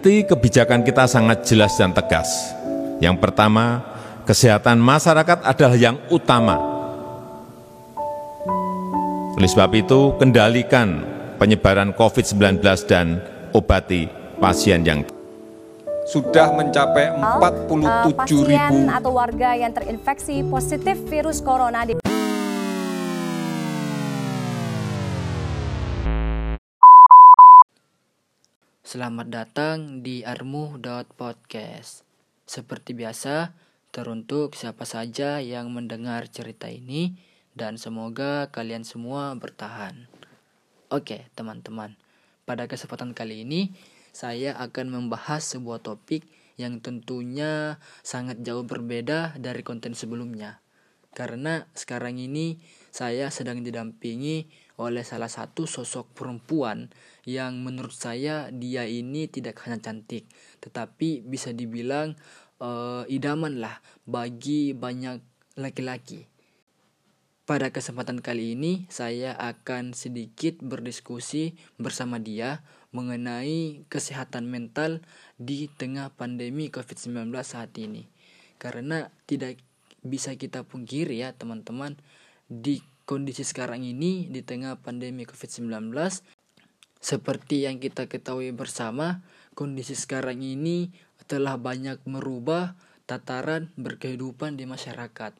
inti kebijakan kita sangat jelas dan tegas. Yang pertama, kesehatan masyarakat adalah yang utama. Oleh sebab itu, kendalikan penyebaran COVID-19 dan obati pasien yang sudah mencapai 47 pasien ribu atau warga yang terinfeksi positif virus corona di Selamat datang di armu.podcast. Seperti biasa, teruntuk siapa saja yang mendengar cerita ini dan semoga kalian semua bertahan. Oke, teman-teman. Pada kesempatan kali ini, saya akan membahas sebuah topik yang tentunya sangat jauh berbeda dari konten sebelumnya. Karena sekarang ini saya sedang didampingi oleh salah satu sosok perempuan yang menurut saya dia ini tidak hanya cantik, tetapi bisa dibilang uh, idaman lah bagi banyak laki-laki. Pada kesempatan kali ini saya akan sedikit berdiskusi bersama dia mengenai kesehatan mental di tengah pandemi COVID-19 saat ini. Karena tidak bisa kita pungkiri ya teman-teman di kondisi sekarang ini di tengah pandemi COVID-19 seperti yang kita ketahui bersama, kondisi sekarang ini telah banyak merubah tataran berkehidupan di masyarakat.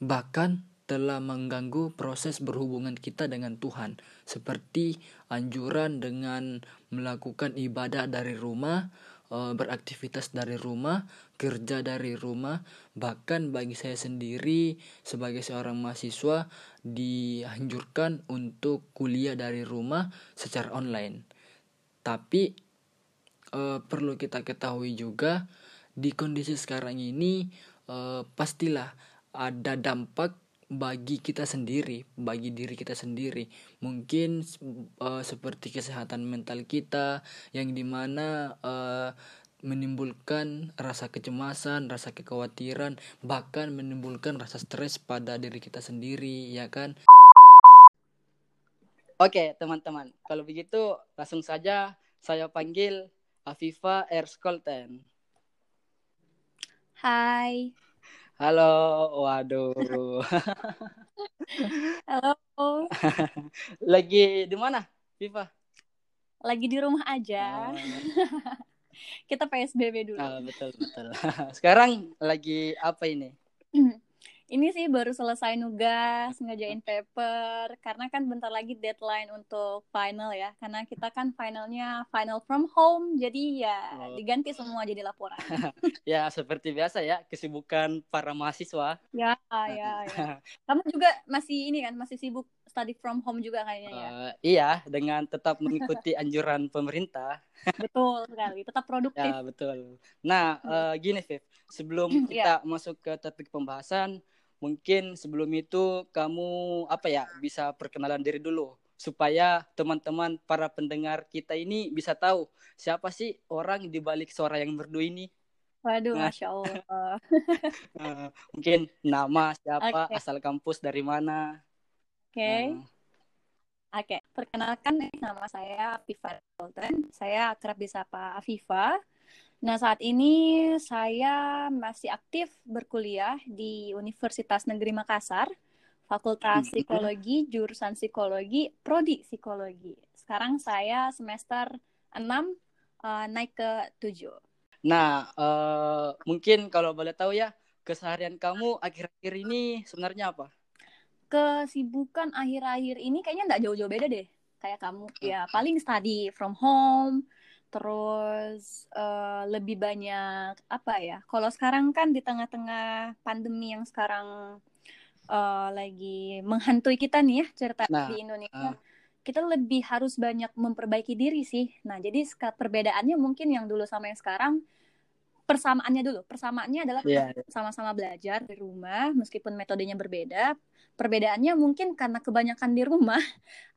Bahkan telah mengganggu proses berhubungan kita dengan Tuhan, seperti anjuran dengan melakukan ibadah dari rumah, Eh, beraktivitas dari rumah, kerja dari rumah, bahkan bagi saya sendiri sebagai seorang mahasiswa dianjurkan untuk kuliah dari rumah secara online. Tapi uh, perlu kita ketahui juga di kondisi sekarang ini uh, pastilah ada dampak bagi kita sendiri, bagi diri kita sendiri. Mungkin uh, seperti kesehatan mental kita yang di mana uh, menimbulkan rasa kecemasan, rasa kekhawatiran, bahkan menimbulkan rasa stres pada diri kita sendiri, ya kan? Oke, teman-teman. Kalau begitu, langsung saja saya panggil Afifa Erskolten. Hai. Halo, waduh. Halo. Lagi di mana, Viva? Lagi di rumah aja. Uh, Kita PSBB dulu. uh, betul betul. Sekarang lagi apa ini? Ini sih baru selesai nugas, ngerjain paper, karena kan bentar lagi deadline untuk final ya. Karena kita kan finalnya final from home, jadi ya Oh. diganti semua jadi laporan. Ya, seperti biasa ya, kesibukan para mahasiswa. ya, ya, ya. Kamu juga masih ini kan, masih sibuk study from home juga kayaknya ya. Uh, iya, dengan tetap mengikuti anjuran pemerintah. Betul sekali, tetap produktif. Ya, betul. Nah, uh, gini, Viv. Sebelum Ya. kita masuk ke topik pembahasan, mungkin sebelum itu kamu apa ya bisa perkenalan diri dulu supaya teman-teman para pendengar kita ini bisa tahu siapa sih orang di balik suara yang merdu ini. Waduh, Nah. masya Allah. Uh, mungkin nama siapa, Oke. asal kampus dari mana. Oke. Uh, Oke, perkenalkan nih, nama saya Afifa Sultan. Saya akrab disapa Afifa. Nah, saat ini saya masih aktif berkuliah di Universitas Negeri Makassar, Fakultas. Psikologi, jurusan Psikologi, Prodi Psikologi. Sekarang saya semester 6 eh, naik ke 7. Nah, uh, mungkin kalau boleh tahu ya, keseharian kamu akhir-akhir ini sebenarnya apa? Kesibukan akhir-akhir ini kayaknya nggak jauh-jauh beda deh. Kayak kamu, Hmm. ya paling study from home, terus eh, lebih banyak apa ya? Kalau sekarang kan di tengah-tengah pandemi yang sekarang eh, lagi menghantui kita nih ya cerita Nah, di Indonesia, ah. kita lebih harus banyak memperbaiki diri sih. Nah, jadi perbedaannya mungkin yang dulu sama yang sekarang persamaannya dulu. Persamaannya adalah Iya. sama-sama belajar di rumah meskipun metodenya berbeda. Perbedaannya mungkin karena kebanyakan di rumah.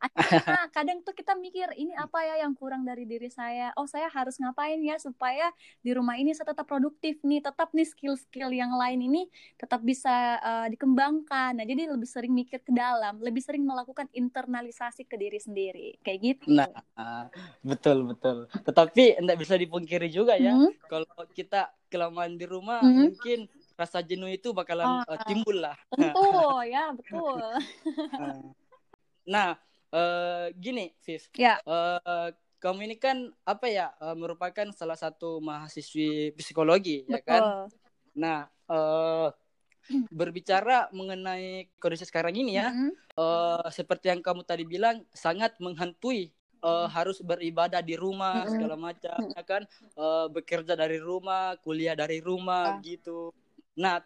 Akhirnya kadang tuh kita mikir ini apa ya yang kurang dari diri saya. Oh, saya harus ngapain ya supaya di rumah ini saya tetap produktif nih, tetap nih skill-skill yang lain ini tetap bisa eh, dikembangkan. Nah, jadi lebih sering mikir ke dalam, lebih sering melakukan internalisasi ke diri sendiri. Kayak gitu. Nah, betul betul. Tetapi tidak bisa dipungkiri juga ya, Hmm. kalau kita kelamaan di rumah Hmm. mungkin rasa jenuh itu bakalan Oh, eh, timbul lah. Tentu, ya betul. Nah, eh, gini, Viv. Ya. Eh, kamu ini kan apa ya eh, merupakan salah satu mahasiswi psikologi, ya kan? Betul. Nah, eh, berbicara mengenai kondisi sekarang ini ya, Mm-mm. eh, seperti yang kamu tadi bilang sangat menghantui. Eh, harus beribadah di rumah segala macam, ya kan? Eh, bekerja dari rumah, kuliah dari rumah, Ah. gitu. Nah,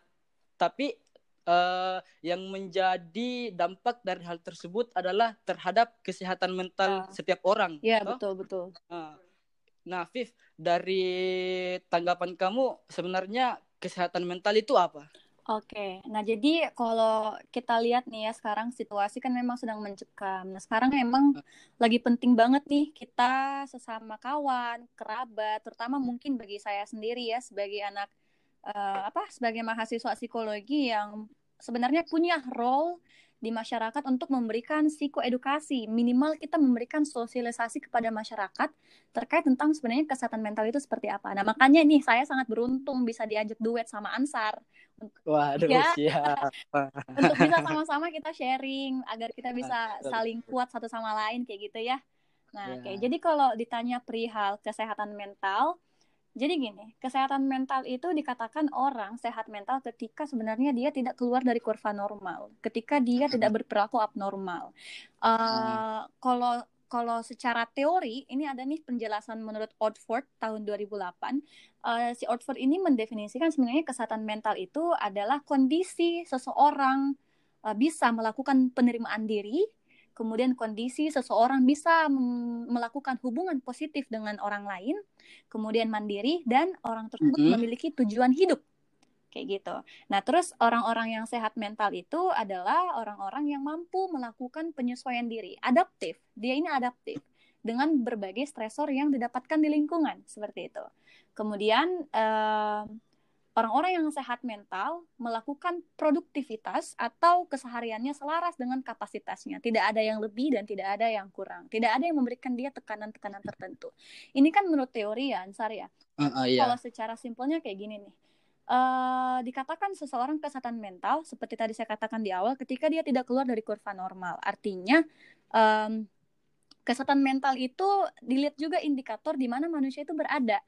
tapi eh, yang menjadi dampak dari hal tersebut adalah terhadap kesehatan mental Ah. setiap orang. Ya, toh? betul betul. Nah, Nah, Viv, dari tanggapan kamu sebenarnya kesehatan mental itu apa? Oke, nah jadi kalau kita lihat nih ya sekarang situasi kan memang sedang mencekam. Nah sekarang memang lagi penting banget nih kita sesama kawan, kerabat, terutama mungkin bagi saya sendiri ya sebagai anak eh, apa sebagai mahasiswa psikologi yang sebenarnya punya role di masyarakat untuk memberikan psikoedukasi. Minimal kita memberikan sosialisasi kepada masyarakat terkait tentang sebenarnya kesehatan mental itu seperti apa. Nah makanya nih saya sangat beruntung bisa diajak duet sama Ansar Waduh, Ya. siap. untuk bisa sama-sama kita sharing agar kita bisa saling kuat satu sama lain kayak gitu ya. Nah, Ya. kayak jadi kalau ditanya perihal kesehatan mental, jadi gini, kesehatan mental itu dikatakan orang sehat mental ketika sebenarnya dia tidak keluar dari kurva normal, ketika dia tidak berperilaku abnormal. Eh, Kalau kalau secara teori ini ada nih penjelasan menurut Oxford tahun 2008 eh, si Oxford ini mendefinisikan sebenarnya kesehatan mental itu adalah kondisi seseorang eh, bisa melakukan penerimaan diri, kemudian kondisi seseorang bisa melakukan hubungan positif dengan orang lain, kemudian mandiri dan orang tersebut Mhm. memiliki tujuan hidup. Kayak gitu. Nah, terus orang-orang yang sehat mental itu adalah orang-orang yang mampu melakukan penyesuaian diri, adaptif. Dia ini adaptif dengan berbagai stresor yang didapatkan di lingkungan, seperti itu. Kemudian eh, orang-orang yang sehat mental melakukan produktivitas atau kesehariannya selaras dengan kapasitasnya. Tidak ada yang lebih dan tidak ada yang kurang. Tidak ada yang memberikan dia tekanan-tekanan tertentu. Ini kan menurut teori ya, Ansar ya. Heeh, iya. Kalau secara simpelnya kayak gini nih. Eh, dikatakan seseorang kesehatan mental seperti tadi saya katakan di awal ketika dia tidak keluar dari kurva normal. Artinya em, kesehatan mental itu dilihat juga indikator di mana manusia itu berada.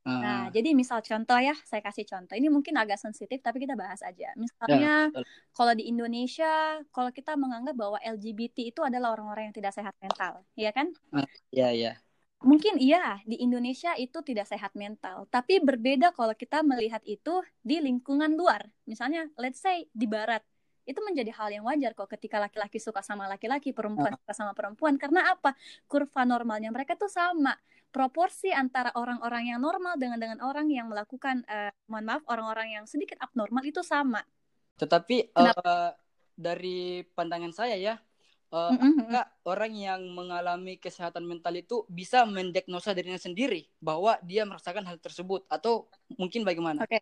Nah, Heeh. jadi misal contoh ya, saya kasih contoh. Ini mungkin agak sensitif tapi kita bahas aja. Misalnya betul. kalau di Indonesia, kalau kita menganggap bahwa LGBT itu adalah orang-orang yang tidak sehat mental, ya kan? Iya, iya. Mungkin iya, di Indonesia itu tidak sehat mental, tapi berbeda kalau kita melihat itu di lingkungan luar. Misalnya, let's say di barat, itu menjadi hal yang wajar kok ketika laki-laki suka sama laki-laki, perempuan suka sama perempuan. Karena apa? Kurva normalnya mereka tuh sama. Proporsi antara orang-orang yang normal dengan dengan orang yang melakukan, eh, mohon maaf, orang-orang yang sedikit abnormal itu sama. Tetapi Kenapa? eh, dari pandangan saya ya, eh, Mm-mm. apakah orang yang mengalami kesehatan mental itu bisa mendiagnosa dirinya sendiri bahwa dia merasakan hal tersebut atau mungkin bagaimana? Oke.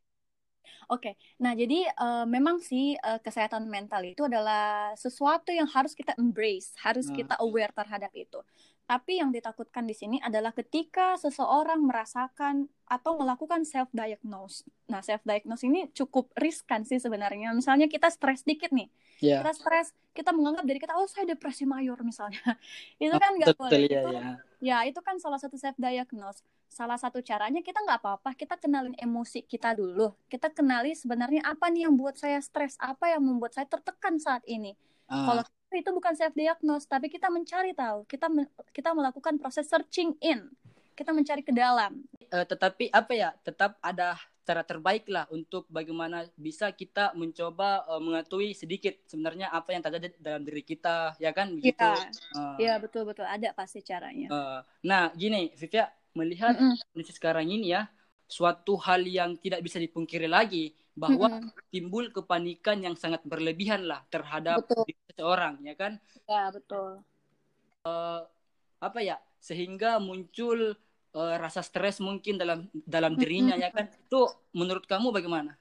Oke, nah jadi eh, memang sih eh, kesehatan mental itu adalah sesuatu yang harus kita embrace, harus Hmm. kita aware terhadap itu. Tapi yang ditakutkan di sini adalah ketika seseorang merasakan atau melakukan self diagnose. Nah, self diagnose ini cukup riskan sih sebenarnya. Misalnya kita stres dikit nih, Ya, kita stres, kita menganggap diri kita oh saya depresi mayor misalnya. Itu Oh, kan nggak boleh. ya, Itu ya. Ya, itu kan salah satu self diagnose. Salah satu caranya kita nggak apa-apa, kita kenalin emosi kita dulu. Kita kenali sebenarnya apa nih yang buat saya stres, apa yang membuat saya tertekan saat ini. Ah, Kalau itu bukan self diagnose, tapi kita mencari tahu, kita men- kita melakukan proses searching in. Kita mencari ke dalam. eh, tetapi apa ya, tetap ada cara terbaik lah untuk bagaimana bisa kita mencoba eh, mengetahui sedikit sebenarnya apa yang terjadi dalam diri kita, ya kan? Begitu. Iya, Eh, iya betul-betul ada pasti caranya. eh, nah, gini, Vivya melihat Mm-mm. kondisi sekarang ini ya, suatu hal yang tidak bisa dipungkiri lagi bahwa Mm-mm. timbul kepanikan yang sangat berlebihan lah terhadap Betul. seseorang ya kan Ya, betul. apa ya sehingga muncul eh, rasa stres mungkin dalam dalam dirinya ya kan itu menurut kamu bagaimana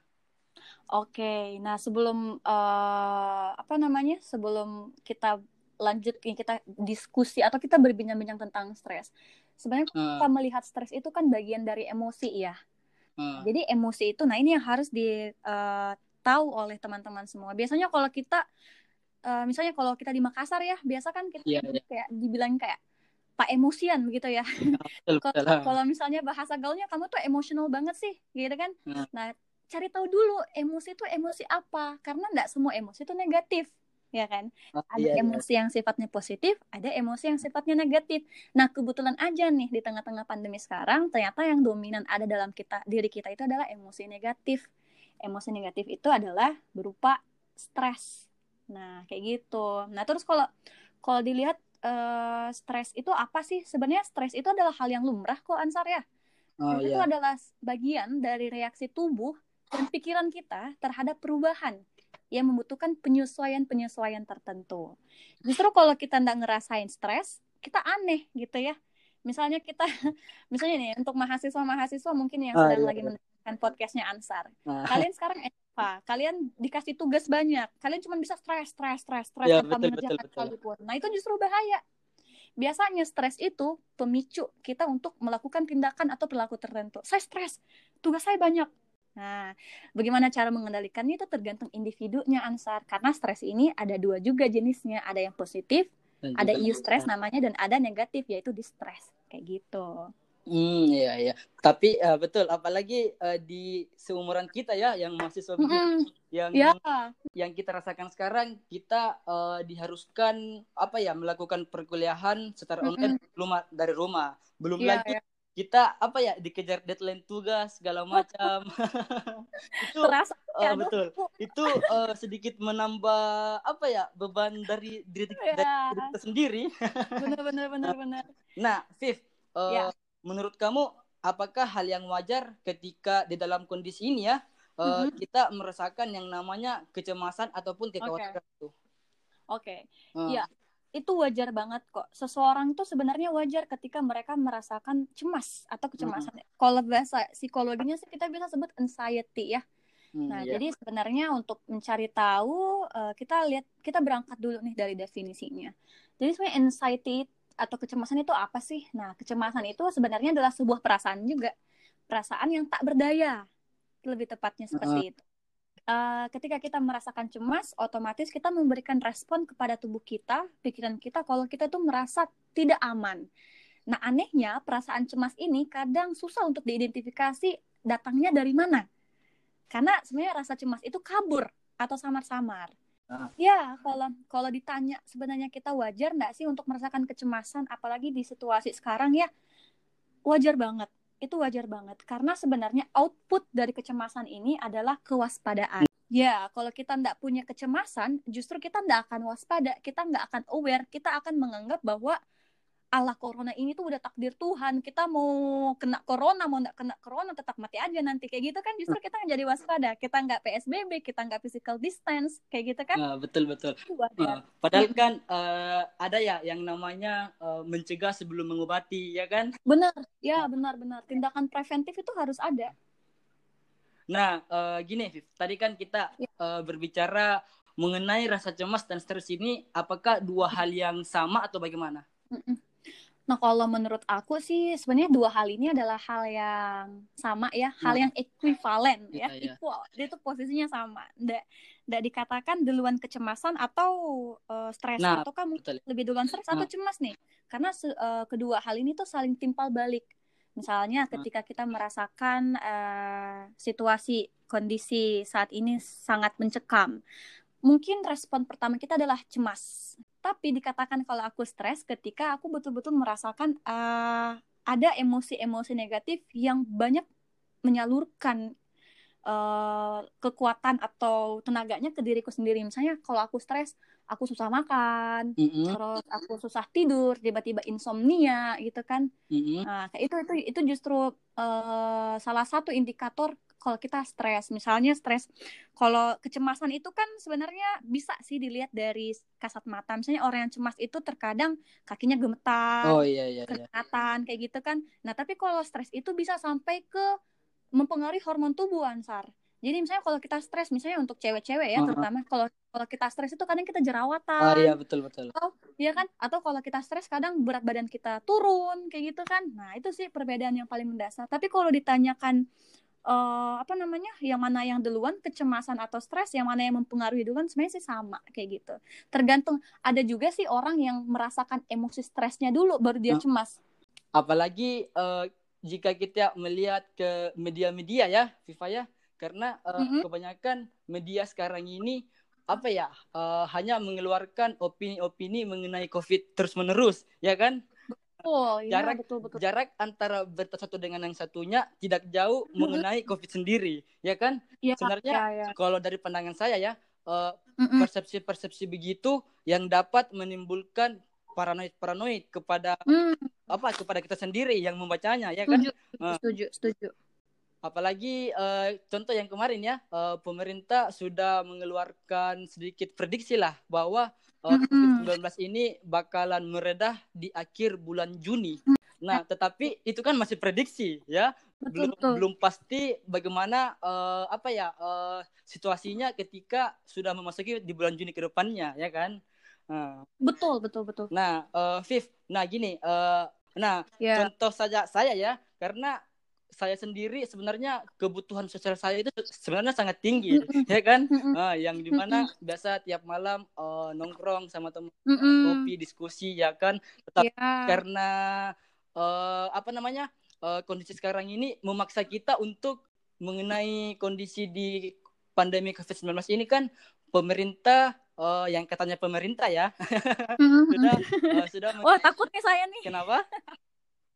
Oke, nah sebelum eh, apa namanya? Sebelum kita lanjut kita diskusi atau kita berbincang-bincang tentang stres. Sebenarnya Eh, kita melihat stres itu kan bagian dari emosi ya. Jadi emosi itu, nah ini yang harus di eh, tahu oleh teman-teman semua. Biasanya kalau kita, eh, misalnya kalau kita di Makassar ya, biasa kan kita Iya, iya. kayak dibilang kayak pak emosian begitu ya. betul, Kalau misalnya bahasa gaulnya kamu tuh emosional banget sih, gitu kan? Hmm. Nah, cari tahu dulu emosi itu emosi apa, karena nggak semua emosi itu negatif, ya kan? Oh, Ada iya, iya. emosi yang sifatnya positif, ada emosi yang sifatnya negatif. Nah, kebetulan aja nih di tengah-tengah pandemi sekarang, ternyata yang dominan ada dalam kita diri kita itu adalah emosi negatif. Emosi negatif itu adalah berupa stres. Nah, kayak gitu. Nah, terus kalau kalau dilihat eh, stres itu apa sih? Sebenarnya stres itu adalah hal yang lumrah kok, Ansar ya. Oh, Dan itu iya. adalah bagian dari reaksi tubuh dan pikiran kita terhadap perubahan yang membutuhkan penyesuaian-penyesuaian tertentu. Justru kalau kita nggak ngerasain stres, kita aneh gitu ya. Misalnya kita, misalnya nih untuk mahasiswa-mahasiswa mungkin yang Ah, sedang iya, lagi iya. mendengarkan podcastnya Ansar. Nah, Kalian sekarang apa? Kalian dikasih tugas banyak. Kalian cuma bisa stres, stres, stres, stres Ya, tanpa betul, mengerjakan betul, betul. Nah itu justru bahaya. Biasanya stres itu pemicu kita untuk melakukan tindakan atau perilaku tertentu. Saya stres, tugas saya banyak. Nah, bagaimana cara mengendalikannya itu tergantung individunya Ansar. Karena stres ini ada dua juga jenisnya. Ada yang positif, dan ada eustress namanya, dan ada negatif yaitu distress. Kayak gitu. Hmm, iya iya. Tapi eh, betul, apalagi eh, di seumuran kita ya, yang mahasiswa begini, Mm-mm. yang Ya, yang kita rasakan sekarang, kita eh, diharuskan apa ya, melakukan perkuliahan secara Mm-mm. online belum dari rumah. Belum Iya, lagi iya. Kita apa ya, dikejar deadline tugas segala macam. itu terasa eh, ya, betul. Itu eh, sedikit menambah apa ya, beban dari diri, dari Ya, diri kita sendiri. bener bener bener bener. Nah, Viv, eh, Ya. menurut kamu apakah hal yang wajar ketika di dalam kondisi ini ya eh, Mhm. kita merasakan yang namanya kecemasan ataupun kekhawatiran itu? Oke. Eh, Iya. Itu wajar banget kok. Seseorang tuh sebenarnya wajar ketika mereka merasakan cemas atau kecemasan. Kalau bahasa psikologinya sih kita bisa sebut anxiety ya. hmm, Nah, iya. jadi sebenarnya untuk mencari tahu eh, kita lihat kita berangkat dulu nih dari definisinya. Jadi sebenarnya anxiety atau kecemasan itu apa sih? Nah, kecemasan itu sebenarnya adalah sebuah perasaan juga. Perasaan yang tak berdaya. Lebih tepatnya seperti itu. Eh, ketika kita merasakan cemas, otomatis kita memberikan respon kepada tubuh kita, pikiran kita kalau kita tuh merasa tidak aman. Nah, anehnya perasaan cemas ini kadang susah untuk diidentifikasi datangnya dari mana. Karena sebenarnya rasa cemas itu kabur atau samar-samar. Ah. Ya, kalau kalau ditanya sebenarnya kita wajar nggak sih untuk merasakan kecemasan, apalagi di situasi sekarang ya, wajar banget. Itu wajar banget karena sebenarnya output dari kecemasan ini adalah kewaspadaan. Ya, kalau kita nggak punya kecemasan, justru kita nggak akan waspada, kita nggak akan aware, kita akan menganggap bahwa Allah corona ini tuh udah takdir Tuhan, kita mau kena corona, mau nggak kena corona tetap mati aja nanti kayak gitu kan, justru kita nggak jadi waspada, kita nggak PSBB, kita nggak physical distance, kayak gitu kan, Nah, betul betul. Eh, padahal kan eh, ada ya yang namanya eh, mencegah sebelum mengobati, ya kan? Benar, ya benar-benar tindakan preventif itu harus ada. Nah, eh, gini, Viv. Tadi kan kita Ya. eh, berbicara mengenai rasa cemas dan stres ini, apakah dua hal yang sama atau bagaimana? Mm-mm. Nah, kalau menurut aku sih sebenarnya dua hal ini adalah hal yang sama ya, hal Nah. yang ekuivalen ya, Iya, iya. equal. Dia tuh posisinya sama. Nggak, nggak dikatakan duluan kecemasan atau eh, stres Nah, atau kamu betul. lebih duluan stres atau Nah. cemas nih. Karena eh, kedua hal ini tuh saling timpal balik. Misalnya Nah. ketika kita merasakan eh, situasi kondisi saat ini sangat mencekam, mungkin respon pertama kita adalah cemas. Tapi dikatakan kalau aku stres ketika aku betul-betul merasakan eh, ada emosi-emosi negatif yang banyak menyalurkan uh, kekuatan atau tenaganya ke diriku sendiri. Misalnya kalau aku stres, aku susah makan, Mm -mm. terus aku susah tidur, tiba-tiba insomnia gitu kan. Mm -mm. Nah, itu itu itu justru uh, salah satu indikator kalau kita stres. Misalnya stres, kalau kecemasan itu kan sebenarnya bisa sih dilihat dari kasat mata. Misalnya orang yang cemas itu terkadang kakinya gemetar, Oh iya iya iya. keringatan kayak gitu kan. Nah, tapi kalau stres itu bisa sampai ke mempengaruhi hormon tubuh Ansar. Jadi misalnya kalau kita stres, misalnya untuk cewek-cewek ya, Uh-uh. terutama kalau kalau kita stres itu kadang kita Oh jerawatan, iya betul betul. atau ya kan, atau kalau kita stres kadang berat badan kita turun kayak gitu kan. Nah itu sih perbedaan yang paling mendasar. Tapi kalau ditanyakan eh, apa namanya, yang mana yang duluan kecemasan atau stres, yang mana yang mempengaruhi duluan, sebenarnya sih sama kayak gitu. Tergantung. Ada juga sih orang yang merasakan emosi stresnya dulu, baru dia Hmm. cemas. Apalagi eh, jika kita melihat ke media-media ya, Viva ya, karena eh, Mhm. kebanyakan media sekarang ini apa ya eh, hanya mengeluarkan opini-opini mengenai COVID terus-menerus, ya kan? Oh iya Jarak- betul betul. Jarak antara berita satu dengan yang satunya tidak jauh mengenai COVID sendiri, ya kan? Iya, sebenarnya iya, iya. Kalau dari pandangan saya ya, eh, persepsi-persepsi begitu yang dapat menimbulkan paranoid-paranoid kepada Hmm, apa kepada kita sendiri yang membacanya ya kan setuju, Ah. setuju, setuju. apalagi eh, contoh yang kemarin ya eh, pemerintah sudah mengeluarkan sedikit prediksi lah bahwa eh, Mm-mm. COVID-19 ini bakalan meredah di akhir bulan Juni nah tetapi itu kan masih prediksi ya Betul, belum betul. belum pasti bagaimana eh, apa ya eh, situasinya ketika sudah memasuki di bulan Juni ke depannya ya kan Nah, Betul, betul, betul. Nah, eh Viv, nah gini, eh nah Ya. contoh saja saya ya, karena saya sendiri sebenarnya kebutuhan sosial saya itu sebenarnya sangat tinggi, ya kan? Mm-mm. Ah, yang di mana biasa tiap malam eh, nongkrong sama teman kopi diskusi, ya kan? Tetap Ya. karena eh, apa namanya eh, kondisi sekarang ini memaksa kita untuk mengenai kondisi di pandemi COVID-19 ini kan pemerintah eh, yang katanya pemerintah ya Mm-mm. sudah eh, sudah Wah, takut nih saya nih. kenapa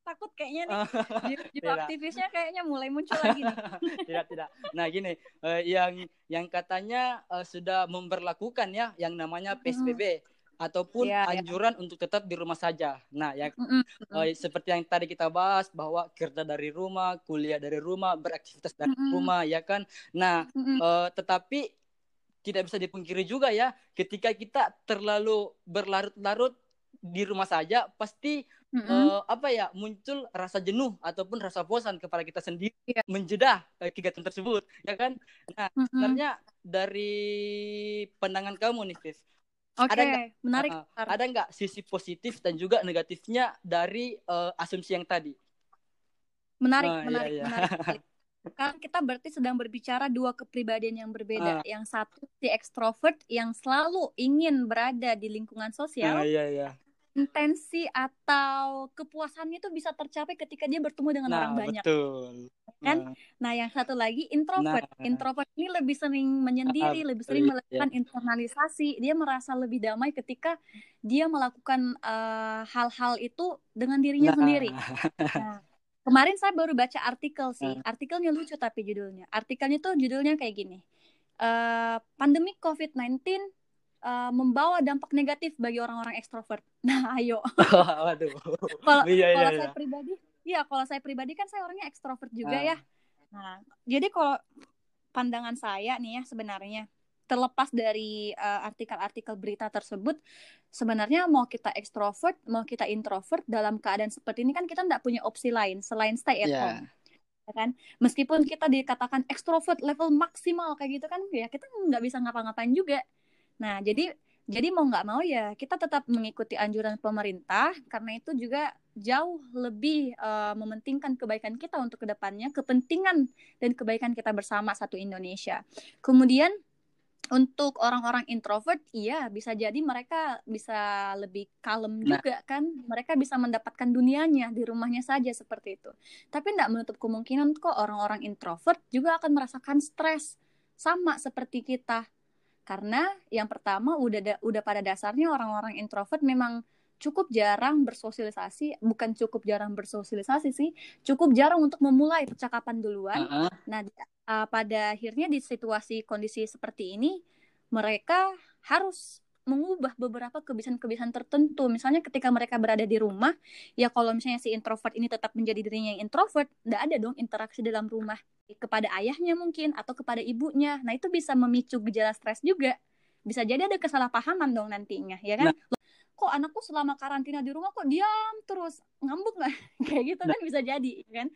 Takut kayaknya nih. Jiwa, aktivisnya kayaknya mulai muncul lagi nih. tidak tidak nah gini eh, yang yang katanya eh, sudah memperlakukan ya yang namanya PSBB ataupun Iya, iya. anjuran untuk tetap di rumah saja nah ya Mm-mm. eh, seperti yang tadi kita bahas bahwa kerja dari rumah kuliah dari rumah beraktivitas dari Mm-mm. rumah ya kan nah Mm-mm. eh, tetapi tidak bisa dipungkiri juga ya ketika kita terlalu berlarut-larut di rumah saja pasti Mm-mm. eh, apa ya muncul rasa jenuh ataupun rasa bosan kepada kita sendiri Iya. menjeda eh, kegiatan tersebut ya kan Mm-mm. sebenarnya dari pandangan kamu nih Viv Oke, ada nggak- menarik. uh, ada nggak sisi positif dan juga negatifnya dari eh, asumsi yang tadi menarik, Ah, iya, menarik, iya. menarik. sekali. Kan kita berarti sedang berbicara dua kepribadian yang berbeda. Ah. Yang satu si ekstrovert yang selalu ingin berada di lingkungan sosial, Ah, iya iya intensi atau kepuasannya itu bisa tercapai ketika dia bertemu dengan nah orang banyak. betul Kan? Nah, Nah, yang satu lagi introvert. Nah. Introvert ini lebih sering menyendiri, Ah, lebih sering iya. melakukan internalisasi. Dia merasa lebih damai ketika dia melakukan eh, hal-hal itu dengan dirinya nah, sendiri. Nah, kemarin saya baru baca artikel sih. Ah. Artikelnya lucu tapi judulnya. Artikelnya tuh judulnya kayak gini. Eh, pandemi COVID-19 eh, membawa dampak negatif bagi orang-orang ekstrovert. Nah, ayo. waduh Kalau iya iya kalau iya saya pribadi, iya kalau saya pribadi kan saya orangnya ekstrovert juga Ah. ya. Nah, jadi kalau pandangan saya nih ya sebenarnya terlepas dari eh, artikel-artikel berita tersebut, sebenarnya mau kita ekstrovert, mau kita introvert dalam keadaan seperti ini kan kita nggak punya opsi lain selain stay at Iya. home. ya kan meskipun kita dikatakan ekstrovert level maksimal kayak gitu kan ya kita nggak bisa ngapa-ngapain juga nah jadi jadi mau nggak mau ya kita tetap mengikuti anjuran pemerintah karena itu juga jauh lebih eh, mementingkan kebaikan kita untuk ke depannya kepentingan dan kebaikan kita bersama satu Indonesia kemudian untuk orang-orang introvert, iya bisa jadi mereka bisa lebih kalem Nah. juga kan. Mereka bisa mendapatkan dunianya di rumahnya saja seperti itu. Tapi tidak menutup kemungkinan kok orang-orang introvert juga akan merasakan stres sama seperti kita. Karena yang pertama udah da- udah pada dasarnya orang-orang introvert memang cukup jarang bersosialisasi, bukan cukup jarang bersosialisasi sih, cukup jarang untuk memulai percakapan duluan. Uh-uh. Nah, uh, pada akhirnya di situasi kondisi seperti ini, mereka harus mengubah beberapa kebiasaan-kebiasaan tertentu. Misalnya ketika mereka berada di rumah, ya kalau misalnya si introvert ini tetap menjadi dirinya yang introvert, tidak ada dong interaksi dalam rumah kepada ayahnya mungkin atau kepada ibunya. Nah, itu bisa memicu gejala stres juga. Bisa jadi ada kesalahpahaman dong nantinya, ya kan? Nah. Kok anakku selama karantina di rumah kok diam terus ngambuk nggak? Kayak gitu kan bisa jadi, kan?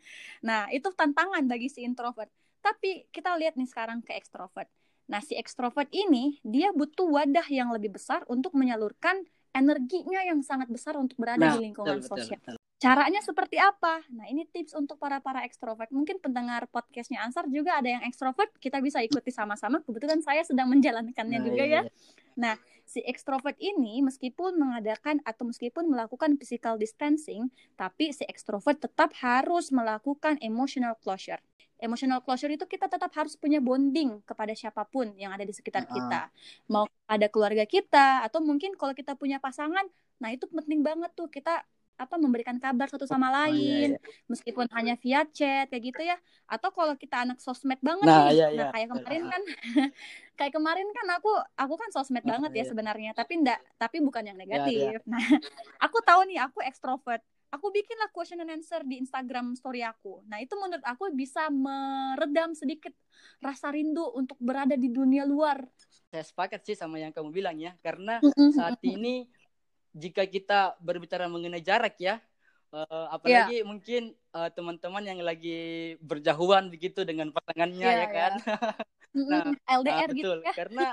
Nah, itu tantangan bagi si introvert. Tapi kita lihat nih sekarang ke ekstrovert Nah, si ekstrovert ini dia butuh wadah yang lebih besar untuk menyalurkan energinya yang sangat besar untuk berada Nah, di lingkungan betul, sosial. betul, betul. Caranya seperti apa? Nah, ini tips untuk para para ekstrovert. Mungkin pendengar podcastnya Ansar juga ada yang ekstrovert, kita bisa ikuti sama-sama. Kebetulan saya sedang menjalankannya Nah, juga iya, ya. iya. Nah, si ekstrovert ini meskipun mengadakan atau meskipun melakukan physical distancing, tapi si ekstrovert tetap harus melakukan emotional closure. Emotional closure itu kita tetap harus punya bonding kepada siapa pun yang ada di sekitar Ah. kita. Mau ada keluarga kita atau mungkin kalau kita punya pasangan, nah itu penting banget tuh kita apa memberikan kabar satu sama Oh, iya, lain iya. meskipun hanya via chat kayak gitu ya atau kalau kita anak sosmed banget Nah, nih iya, nah iya. kayak Betul. kemarin kan kayak kemarin kan aku aku kan sosmed banget ya iya. sebenarnya tapi enggak tapi bukan yang iya. negatif nah aku tahu nih aku ekstrovert aku bikinlah question and answer di Instagram story aku. Nah itu menurut aku bisa meredam sedikit rasa rindu untuk berada di dunia luar. Saya sepakat sih sama yang kamu bilang ya, karena saat ini jika kita berbicara mengenai jarak ya, Iya. apalagi mungkin eh, teman-teman yang lagi berjauhan begitu dengan pasangannya Iya, ya kan, Mm-mm. Nah, LDR Ah, gitu betul, ya. Karena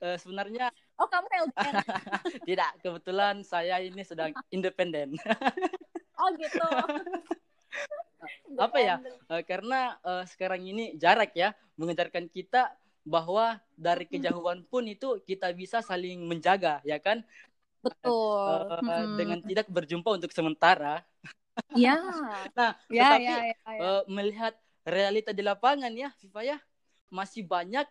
eh, sebenarnya oh kamu LDR tidak kebetulan saya ini sedang independen. oh gitu Apa ya? Eh, karena eh, sekarang ini jarak ya mengajarkan kita bahwa dari kejauhan pun itu kita bisa saling menjaga ya kan betul Eh, Mm-mm. dengan tidak berjumpa untuk sementara. ya Nah, ya tetapi ya ya, ya. eh, melihat realita di lapangan ya, Viva ya, masih banyak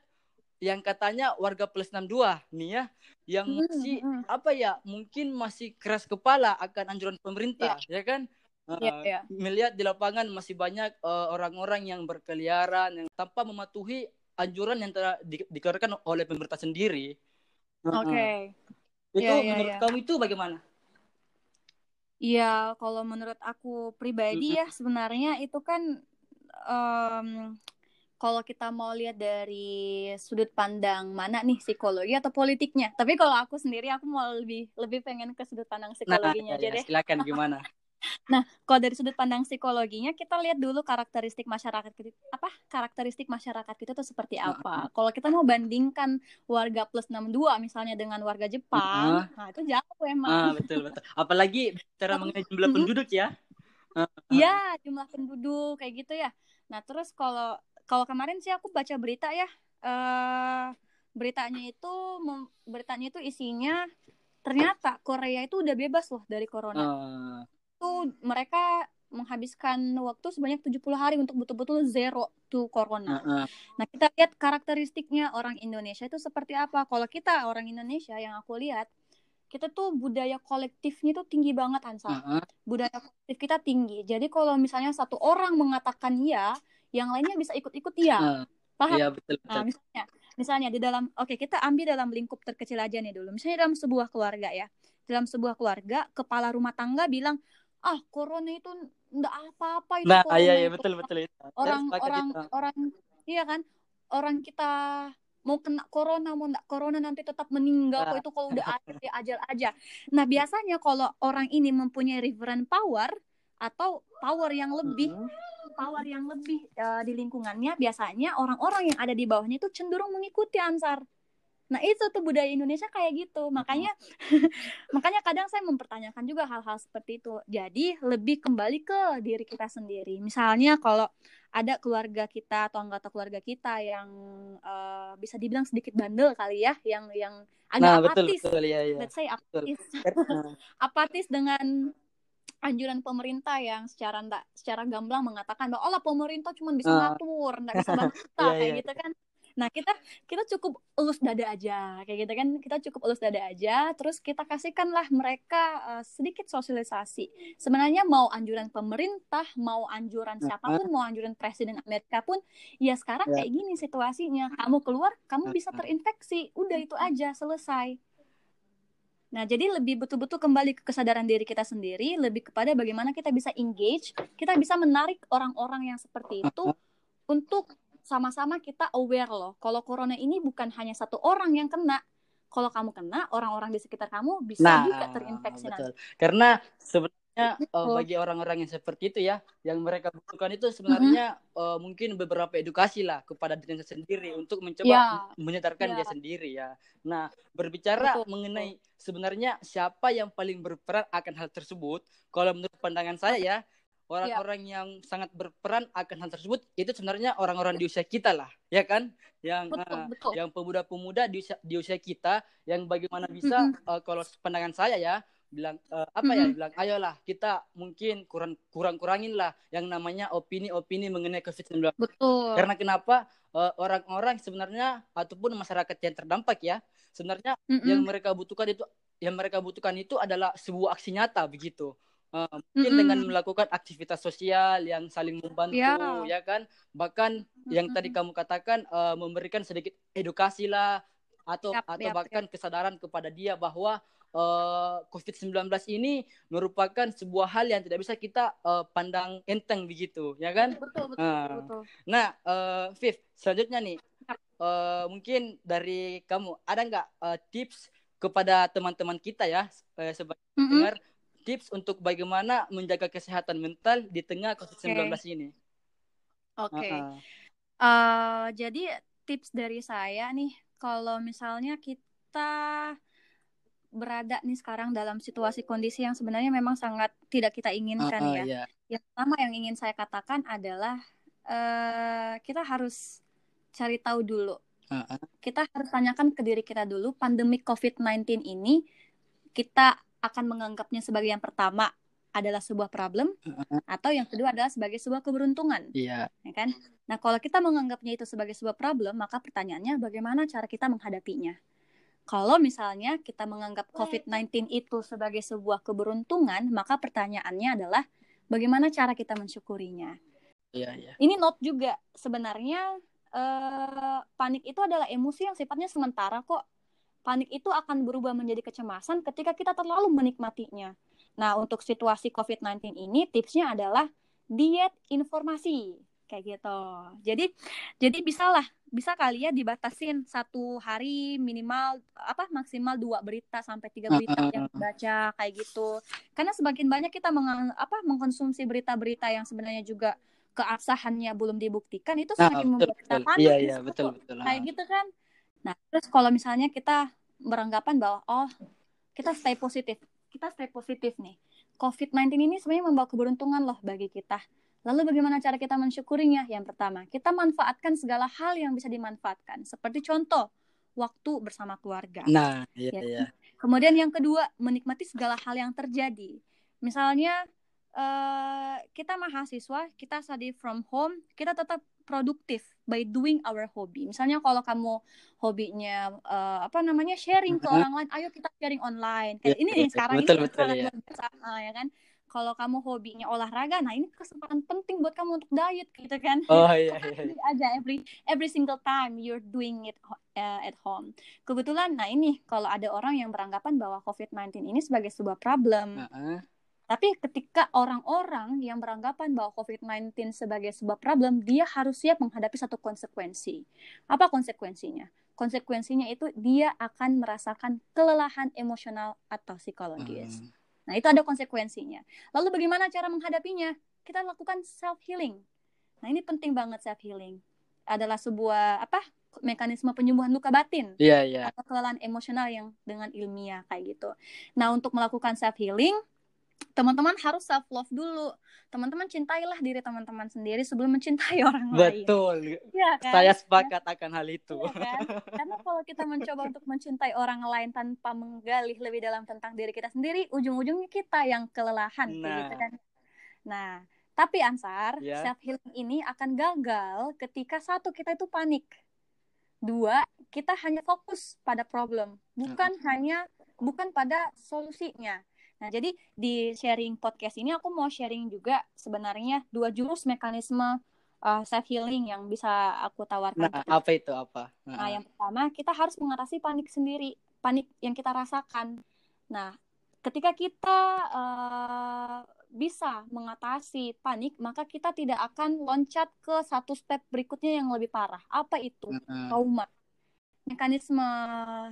yang katanya warga plus 62 nih ya, yang masih mm. apa ya, mungkin masih keras kepala akan anjuran pemerintah, ya kan? Eh, Iya, iya. Melihat di lapangan masih banyak eh, orang-orang yang berkeliaran yang tanpa mematuhi anjuran yang telah di- dikeluarkan oleh pemerintah sendiri. oke Eh, Itu Iya, iya, menurut iya. kamu itu bagaimana? Iya, kalau menurut aku pribadi ya sebenarnya itu kan em, kalau kita mau lihat dari sudut pandang mana nih psikologi atau politiknya. Tapi kalau aku sendiri aku mau lebih lebih pengen ke sudut pandang Nah, psikologinya ya, aja ya, deh. silakan gimana? Nah, kalau dari sudut pandang psikologinya kita lihat dulu karakteristik masyarakat kita apa karakteristik masyarakat kita tuh seperti apa. Kalau kita mau bandingkan warga plus 62 misalnya dengan warga Jepang, nah itu jauh emang. Ah, betul betul. Apalagi cara mengenai jumlah penduduk ya. Iya, jumlah penduduk kayak gitu ya. Nah, terus kalau kalau kemarin sih aku baca berita ya, eh beritanya itu beritanya itu isinya ternyata Korea itu udah bebas loh dari corona. Itu mereka menghabiskan waktu sebanyak 70 hari untuk betul-betul zero to corona. ah, ah. Nah, kita lihat karakteristiknya orang Indonesia itu seperti apa. Kalau kita orang Indonesia yang aku lihat, kita tuh budaya kolektifnya tuh tinggi banget, Ansa ah, ah. budaya kolektif kita tinggi. Jadi kalau misalnya satu orang mengatakan ya, yang lainnya bisa ikut-ikut ya. Ah, Paham? Iya betul Nah, betul. misalnya, misalnya di dalam, oke kita ambil dalam lingkup terkecil aja nih dulu. Misalnya dalam sebuah keluarga ya, dalam sebuah keluarga, kepala rumah tangga bilang, ah corona itu ndak apa-apa itu Nah, iya iya itu." betul betul itu. Saya Orang orang itu. orang, iya kan, orang kita mau kena corona mau ndak corona nanti tetap meninggal kok Ah. itu kalau udah ada ya ajal aja. Nah biasanya kalau orang ini mempunyai referent power atau power yang lebih Mm-mm. Power yang lebih eh, di lingkungannya biasanya orang-orang yang ada di bawahnya itu cenderung mengikuti Ansar. Nah itu tuh budaya Indonesia kayak gitu. Makanya makanya kadang saya mempertanyakan juga hal-hal seperti itu. Jadi lebih kembali ke diri kita sendiri. Misalnya kalau ada keluarga kita atau anggota keluarga kita yang eh, bisa dibilang sedikit bandel kali ya, yang yang agak Nah, betul apatis. betul iya iya. Let's say Betul. apatis Nah, apatis dengan anjuran pemerintah yang secara enggak secara gamblang mengatakan bahwa Allah pemerintah cuma bisa Ah. ngatur, enggak bisa kita Iya, kayak iya. gitu kan. Nah, kita kita cukup elus dada aja, kayak gitu kan. Kita cukup elus dada aja, terus kita kasihkanlah mereka uh, sedikit sosialisasi. Sebenarnya mau anjuran pemerintah, mau anjuran siapa pun, mau anjuran presiden Amerika pun, ya sekarang Ya. kayak gini situasinya. Kamu keluar, kamu bisa terinfeksi. Udah itu aja, selesai. Nah, jadi lebih betul-betul kembali ke kesadaran diri kita sendiri, lebih kepada bagaimana kita bisa engage, kita bisa menarik orang-orang yang seperti itu untuk sama-sama kita aware loh. Kalau corona ini bukan hanya satu orang yang kena. Kalau kamu kena, orang-orang di sekitar kamu bisa Nah, juga terinfeksi betul. nanti. Karena sebenarnya Eh, bagi orang-orang yang seperti itu ya, yang mereka butuhkan itu sebenarnya eh, mungkin beberapa edukasi lah kepada dirinya sendiri untuk mencoba Ya. menyadarkan Ya. dia sendiri ya. Nah, berbicara Betul, mengenai sebenarnya siapa yang paling berperan akan hal tersebut, kalau menurut pandangan saya ya, orang-orang yang sangat berperan akan hal tersebut itu sebenarnya orang-orang di usia kita lah, ya kan? Yang Betul, eh, betul. yang pemuda-pemuda di usia, di usia kita yang bagaimana bisa eh, kalau pandangan saya ya bilang eh, apa ya Mm-mm. bilang ayolah kita mungkin kurang kurang kurangin lah yang namanya opini-opini mengenai COVID-19 Betul. karena kenapa Eh, orang-orang sebenarnya ataupun masyarakat yang terdampak ya sebenarnya Mm-mm. yang mereka butuhkan itu yang mereka butuhkan itu adalah sebuah aksi nyata begitu Eh, mungkin Mm-mm. dengan melakukan aktivitas sosial yang saling membantu Ya. ya kan bahkan yang tadi kamu katakan eh, memberikan sedikit edukasi lah atau Yap, atau yap, bahkan kesadaran kepada dia bahwa eh, COVID-19 ini merupakan sebuah hal yang tidak bisa kita eh, pandang enteng begitu ya kan Betul, betul, Ah. betul. Nah, eh Viv, selanjutnya nih, eh mungkin dari kamu ada nggak eh, tips kepada teman-teman kita ya eh, sebagai Mm-mm. pendengar tips untuk bagaimana menjaga kesehatan mental di tengah COVID-19 ini? Oke. Ah, ah. Eh, jadi tips dari saya nih, kalau misalnya kita berada nih sekarang dalam situasi kondisi yang sebenarnya memang sangat tidak kita inginkan Ah, ah, ya. ya. Yang pertama yang ingin saya katakan adalah eh kita harus cari tahu dulu. Ah, ah. Kita harus tanyakan ke diri kita dulu, pandemi COVID-19 ini kita akan menganggapnya sebagai yang pertama adalah sebuah problem atau yang kedua adalah sebagai sebuah keberuntungan, Iya. ya kan? Nah, kalau kita menganggapnya itu sebagai sebuah problem, maka pertanyaannya bagaimana cara kita menghadapinya? Kalau misalnya kita menganggap COVID-19 itu sebagai sebuah keberuntungan, maka pertanyaannya adalah bagaimana cara kita mensyukurinya? Iya, iya. Ini note juga sebenarnya eh, panik itu adalah emosi yang sifatnya sementara kok. Panik itu akan berubah menjadi kecemasan ketika kita terlalu menikmatinya. Nah, untuk situasi COVID-19 ini tipsnya adalah diet informasi kayak gitu. Jadi jadi bisalah bisa kali ya dibatasin satu hari minimal apa maksimal dua berita sampai tiga berita yang dibaca kayak gitu. Karena semakin banyak kita mengang- apa mengkonsumsi berita-berita yang sebenarnya juga keabsahannya belum dibuktikan itu semakin betul, membuat kita betul. panik. Iya, iya, betul, betul. Kayak Ah. gitu kan. Nah, terus kalau misalnya kita beranggapan bahwa oh, kita stay positif. Kita stay positif nih. COVID-19 ini sebenarnya membawa keberuntungan loh bagi kita. Lalu bagaimana cara kita mensyukurinya? Yang pertama, kita manfaatkan segala hal yang bisa dimanfaatkan. Seperti contoh, waktu bersama keluarga. Nah, iya, Ya. iya. Kemudian yang kedua, menikmati segala hal yang terjadi. Misalnya eh, kita mahasiswa, kita study from home, kita tetap produktif by doing our hobby. Misalnya kalau kamu hobinya eh, apa namanya sharing ke orang lain, ayo kita sharing online. Kayak Ya, ini nih betul, sekarang betul, ini betul, sangat ya. luar biasa, ah, ya kan? Kalau kamu hobinya olahraga, nah ini kesempatan penting buat kamu untuk diet gitu kan. Oh iya, iya. iya. Aja every every single time you're doing it uh, at home. Kebetulan, nah ini kalau ada orang yang beranggapan bahwa COVID-19 ini sebagai sebuah problem, Ah, ah. tapi ketika orang-orang yang beranggapan bahwa COVID-19 sebagai sebuah problem, dia harus siap menghadapi satu konsekuensi. Apa konsekuensinya? Konsekuensinya itu dia akan merasakan kelelahan emosional atau psikologis. Hmm. Nah, itu ada konsekuensinya. Lalu bagaimana cara menghadapinya? Kita lakukan self healing. Nah, ini penting banget self healing. Adalah sebuah apa? mekanisme penyembuhan luka batin Iya, iya. atau kelelahan emosional yang dengan ilmiah kayak gitu. Nah, untuk melakukan self healing, teman-teman harus self love dulu. Teman-teman cintailah diri teman-teman sendiri sebelum mencintai orang lain. Betul. Iya kan? Saya sepakat akan hal itu. Iya kan? Karena kalau kita mencoba untuk mencintai orang lain tanpa menggali lebih dalam tentang diri kita sendiri, ujung-ujungnya kita yang kelelahan gitu Nah. kan. Nah, tapi Ansar, Ya. self healing ini akan gagal ketika satu kita itu panik. Dua, kita hanya fokus pada problem, bukan hanya bukan pada solusinya. Nah, jadi di sharing podcast ini aku mau sharing juga sebenarnya dua jurus mekanisme uh, self healing yang bisa aku tawarkan. Nah, apa itu apa? Nah, yang pertama kita harus mengatasi panik sendiri, panik yang kita rasakan. Nah, ketika kita uh, bisa mengatasi panik, maka kita tidak akan loncat ke satu step berikutnya yang lebih parah. Apa itu? Trauma mekanisme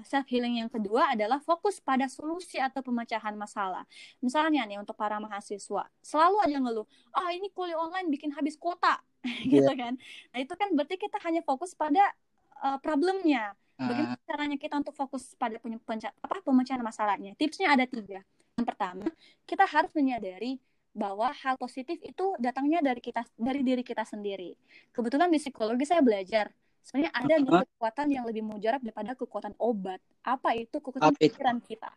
self healing yang kedua adalah fokus pada solusi atau pemecahan masalah. Misalnya nih untuk para mahasiswa, selalu aja ngeluh, "Ah, oh, ini kuliah online bikin habis kuota." Yeah. gitu kan. Nah, itu kan berarti kita hanya fokus pada uh, problemnya. Bagaimana uh. caranya kita untuk fokus pada apa pemecahan masalahnya? Tipsnya ada tiga. Yang pertama, kita harus menyadari bahwa hal positif itu datangnya dari kita dari diri kita sendiri. Kebetulan di psikologi saya belajar sebenarnya ada nih kekuatan yang lebih mujarab daripada kekuatan obat. Apa itu kekuatan pikiran kita?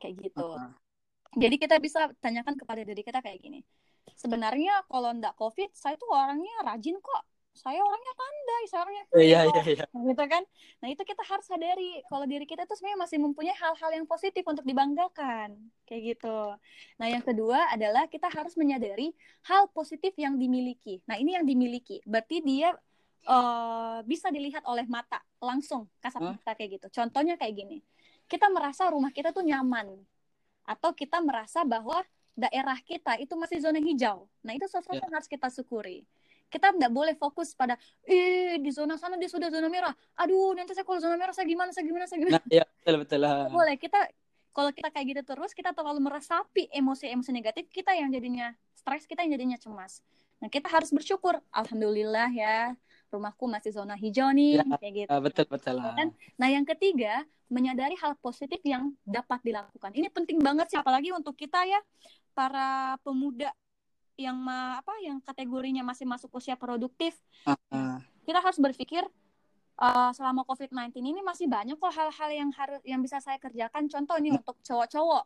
Kayak gitu. Uh-huh. Jadi kita bisa tanyakan kepada diri kita kayak gini. Sebenarnya kalau ndak COVID, saya tuh orangnya rajin kok. Saya orangnya pandai, saya orangnya Iya, iya, iya. Gitu kan? Nah, itu kita harus sadari kalau diri kita tuh sebenarnya masih mempunyai hal-hal yang positif untuk dibanggakan. Kayak gitu. Nah, yang kedua adalah kita harus menyadari hal positif yang dimiliki. Nah, ini yang dimiliki. Berarti dia uh, bisa dilihat oleh mata langsung kasat huh? mata kayak gitu. Contohnya kayak gini, kita merasa rumah kita tuh nyaman, atau kita merasa bahwa daerah kita itu masih zona hijau. Nah itu sesuatu yeah. yang harus kita syukuri. Kita tidak boleh fokus pada, eh di zona sana dia sudah zona merah. Aduh nanti saya kalau zona merah saya gimana, saya gimana, saya gimana. Nah, ya betul betul lah. Boleh kita kalau kita kayak gitu terus kita terlalu meresapi emosi-emosi negatif kita yang jadinya stres kita yang jadinya cemas. Nah kita harus bersyukur, alhamdulillah ya rumahku masih zona hijau nih ya, kayak gitu. Betul betul. Ya kan? Nah yang ketiga menyadari hal positif yang dapat dilakukan. Ini penting banget sih apalagi untuk kita ya para pemuda yang ma apa yang kategorinya masih masuk usia produktif. Uh -huh. Kita harus berpikir uh, selama COVID-19 ini masih banyak kok hal-hal yang harus yang bisa saya kerjakan. Contoh nih uh. untuk cowok-cowok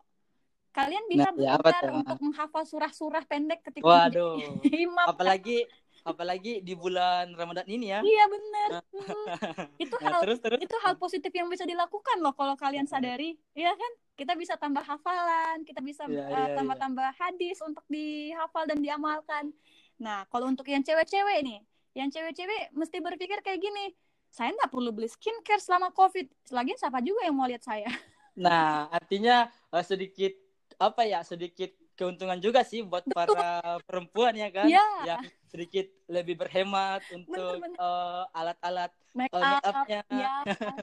kalian bisa nah, belajar ya, untuk menghafal surah-surah pendek ketika Waduh. imam. Apalagi apalagi di bulan Ramadan ini ya. Iya benar. Hmm. itu nah, hal terus, terus. itu hal positif yang bisa dilakukan loh kalau kalian sadari, ya kan? Kita bisa tambah hafalan, kita bisa ya, uh, tambah-tambah ya. hadis untuk dihafal dan diamalkan. Nah, kalau untuk yang cewek-cewek nih, yang cewek-cewek mesti berpikir kayak gini, saya nggak perlu beli skincare selama COVID. Selagi siapa juga yang mau lihat saya? Nah, artinya uh, sedikit apa ya, sedikit keuntungan juga sih buat para perempuan ya kan, ya. yang sedikit lebih berhemat untuk uh, alat-alat make uh, make upnya. ya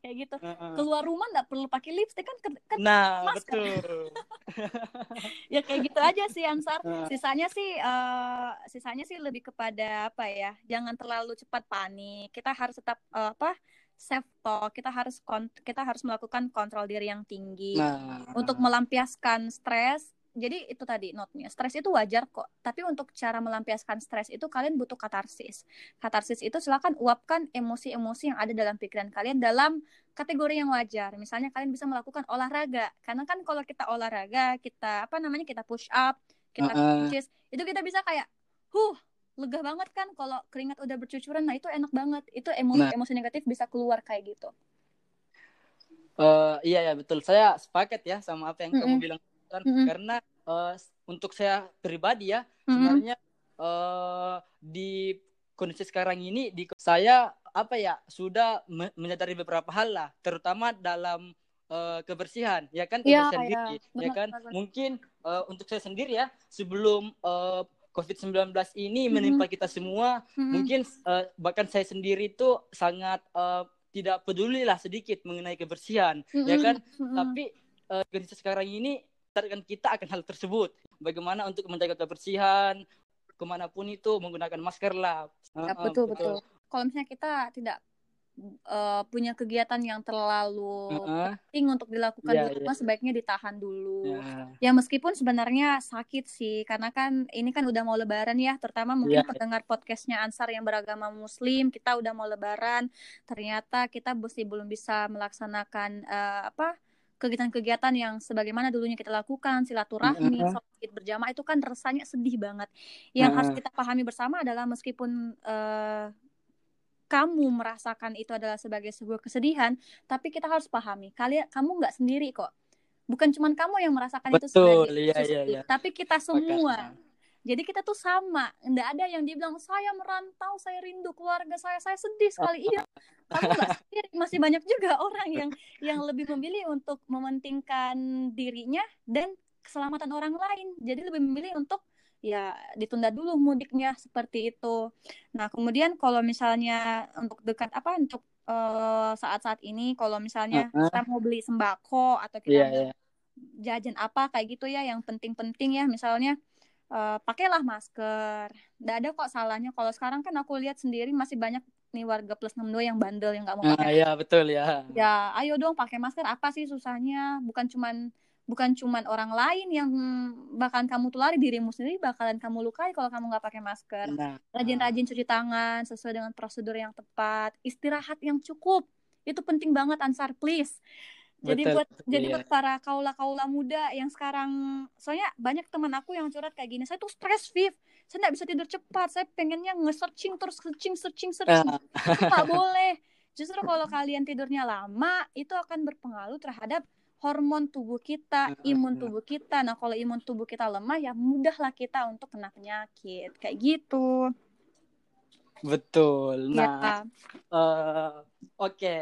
kayak gitu. Keluar rumah nggak perlu pakai lipstick kan, kan nah masker. betul. Ya kayak gitu aja sih Ansar. Sisanya sih uh, sisanya sih lebih kepada apa ya jangan terlalu cepat panik. Kita harus tetap uh, apa self talk. Kita harus kita harus melakukan kontrol diri yang tinggi. Nah. untuk melampiaskan stres jadi itu tadi notnya stres itu wajar kok. Tapi untuk cara melampiaskan stres itu kalian butuh katarsis. Katarsis itu silakan uapkan emosi-emosi yang ada dalam pikiran kalian dalam kategori yang wajar. Misalnya kalian bisa melakukan olahraga. Karena kan kalau kita olahraga kita apa namanya kita push up kita uh -uh. itu kita bisa kayak huh lega banget kan kalau keringat udah bercucuran. Nah itu enak banget. Itu emosi nah. emosi negatif bisa keluar kayak gitu. Uh, iya ya betul. Saya sepaket ya sama apa yang mm -hmm. kamu bilang kan mm-hmm. karena uh, untuk saya pribadi ya mm-hmm. sebenarnya uh, di kondisi sekarang ini di saya apa ya sudah menyadari beberapa hal lah terutama dalam uh, kebersihan ya kan iya, kebersihan ya, diri ya, ya kan benar. mungkin uh, untuk saya sendiri ya sebelum uh, COVID-19 ini mm-hmm. menimpa kita semua mm-hmm. mungkin uh, bahkan saya sendiri itu sangat uh, tidak peduli lah sedikit mengenai kebersihan mm-hmm. ya kan mm-hmm. tapi uh, kondisi sekarang ini targetkan kita akan hal tersebut. Bagaimana untuk menjaga kebersihan, ke mana pun itu menggunakan masker lah. Ya, betul, betul. Kalau misalnya kita tidak uh, punya kegiatan yang terlalu uh-huh. penting untuk dilakukan yeah, di rumah, yeah. sebaiknya ditahan dulu. Yeah. Ya meskipun sebenarnya sakit sih, karena kan ini kan udah mau Lebaran ya, terutama mungkin yeah, pendengar podcastnya Ansar yang beragama Muslim, kita udah mau Lebaran, ternyata kita masih belum bisa melaksanakan uh, apa? Kegiatan-kegiatan yang sebagaimana dulunya kita lakukan silaturahmi, uh -huh. berjamaah itu kan rasanya sedih banget. Yang uh -huh. harus kita pahami bersama adalah meskipun uh, kamu merasakan itu adalah sebagai sebuah kesedihan, tapi kita harus pahami, kalian kamu nggak sendiri kok. Bukan cuma kamu yang merasakan itu Betul, sebagai iya, itu iya, sedih, iya. tapi kita semua. Makanya. Jadi kita tuh sama, nggak ada yang dibilang saya merantau, saya rindu keluarga saya, saya sedih sekali. Iya, kamu nggak sendiri. Masih banyak juga orang yang yang lebih memilih untuk mementingkan dirinya dan keselamatan orang lain. Jadi lebih memilih untuk ya ditunda dulu mudiknya seperti itu. Nah kemudian kalau misalnya untuk dekat apa untuk eh, saat-saat ini, kalau misalnya Uh-uh. kita mau beli sembako atau kita mau iya. jajan apa kayak gitu ya yang penting-penting ya misalnya eh, pakailah masker. Nggak ada kok salahnya kalau sekarang kan aku lihat sendiri masih banyak nih warga plus 62 yang bandel yang nggak mau Ah, pakai. iya, betul ya. Ya, ayo dong pakai masker. Apa sih susahnya? Bukan cuman bukan cuman orang lain yang bakalan kamu tulari dirimu sendiri bakalan kamu lukai kalau kamu nggak pakai masker. Nah, Rajin-rajin cuci tangan sesuai dengan prosedur yang tepat, istirahat yang cukup. Itu penting banget Ansar, please. Jadi Betul, buat betul, jadi iya. buat para kaula-kaula muda yang sekarang soalnya banyak teman aku yang curhat kayak gini, saya tuh stres, Viv. Saya nggak bisa tidur cepat. Saya pengennya nge-searching terus searching searching searching. Ah. Itu nggak boleh. Justru kalau kalian tidurnya lama, itu akan berpengaruh terhadap hormon tubuh kita, imun tubuh kita. Nah, kalau imun tubuh kita lemah, ya mudahlah kita untuk kena penyakit. Kayak gitu. betul. Ya. Nah, eh, oke.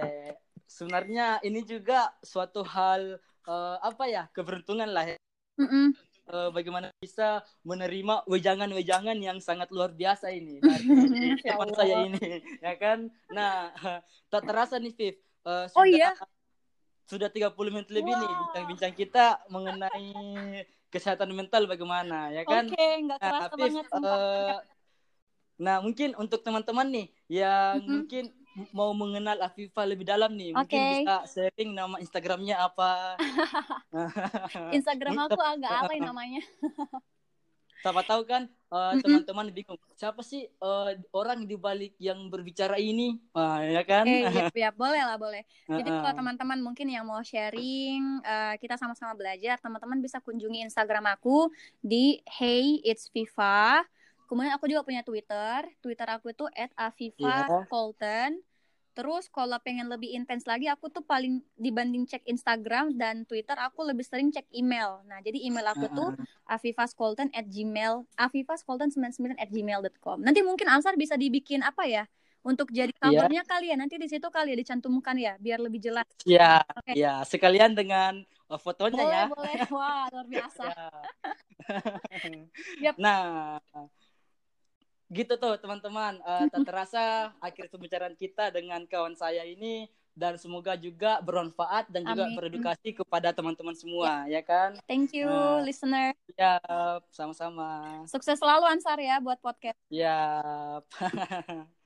Sebenarnya ini juga suatu hal eh, apa ya keberuntungan lah ya. Mm-mm. Eh, bagaimana bisa menerima wejangan-wejangan yang sangat luar biasa ini dari Ya teman saya ini, ya kan? Nah, tak terasa nih, Viv. eh, Oh, iya? sudah 30 menit lebih nih Wow. bincang-bincang kita mengenai kesehatan mental bagaimana, ya kan? Oke, nggak Nah, kerasa Viv, banget. eh, nah mungkin untuk teman-teman nih yang Mhm. mungkin mau mengenal Afifah lebih dalam nih, mungkin Oke. bisa sharing nama Instagramnya apa? Instagram aku agak apa ya namanya? Siapa tahu kan eh, teman-teman bingung siapa sih eh, orang di balik yang berbicara ini, Ah, ya kan? Eh, iya, iya, boleh lah, boleh. Jadi Heeh. kalau teman-teman mungkin yang mau sharing, eh, kita sama-sama belajar, teman-teman bisa kunjungi Instagram aku di Hey It's Viva. Kemudian aku juga punya Twitter. Twitter aku itu @afifa Iya. Colton. Terus kalau pengen lebih intens lagi, aku tuh paling dibanding cek Instagram dan Twitter, aku lebih sering cek email. Nah, jadi email aku tuh afifascolton at gmail, afifascolton99 at gmail.com. Nanti mungkin Ansar bisa dibikin apa ya? Untuk jadi Iya. covernya kali ya, nanti di situ kali ya dicantumkan ya, biar lebih jelas. Ya, Oke. ya sekalian dengan eh, fotonya Boleh, ya. boleh. Wah, luar biasa. Yap. Nah, gitu tuh teman-teman. Eh, tak terasa akhir pembicaraan kita dengan kawan saya ini dan semoga juga bermanfaat dan juga Amin. beredukasi kepada teman-teman semua, ya kan? Thank you, Nah. listener. Ya, sama-sama. Sukses selalu Ansar ya buat podcast. Ya.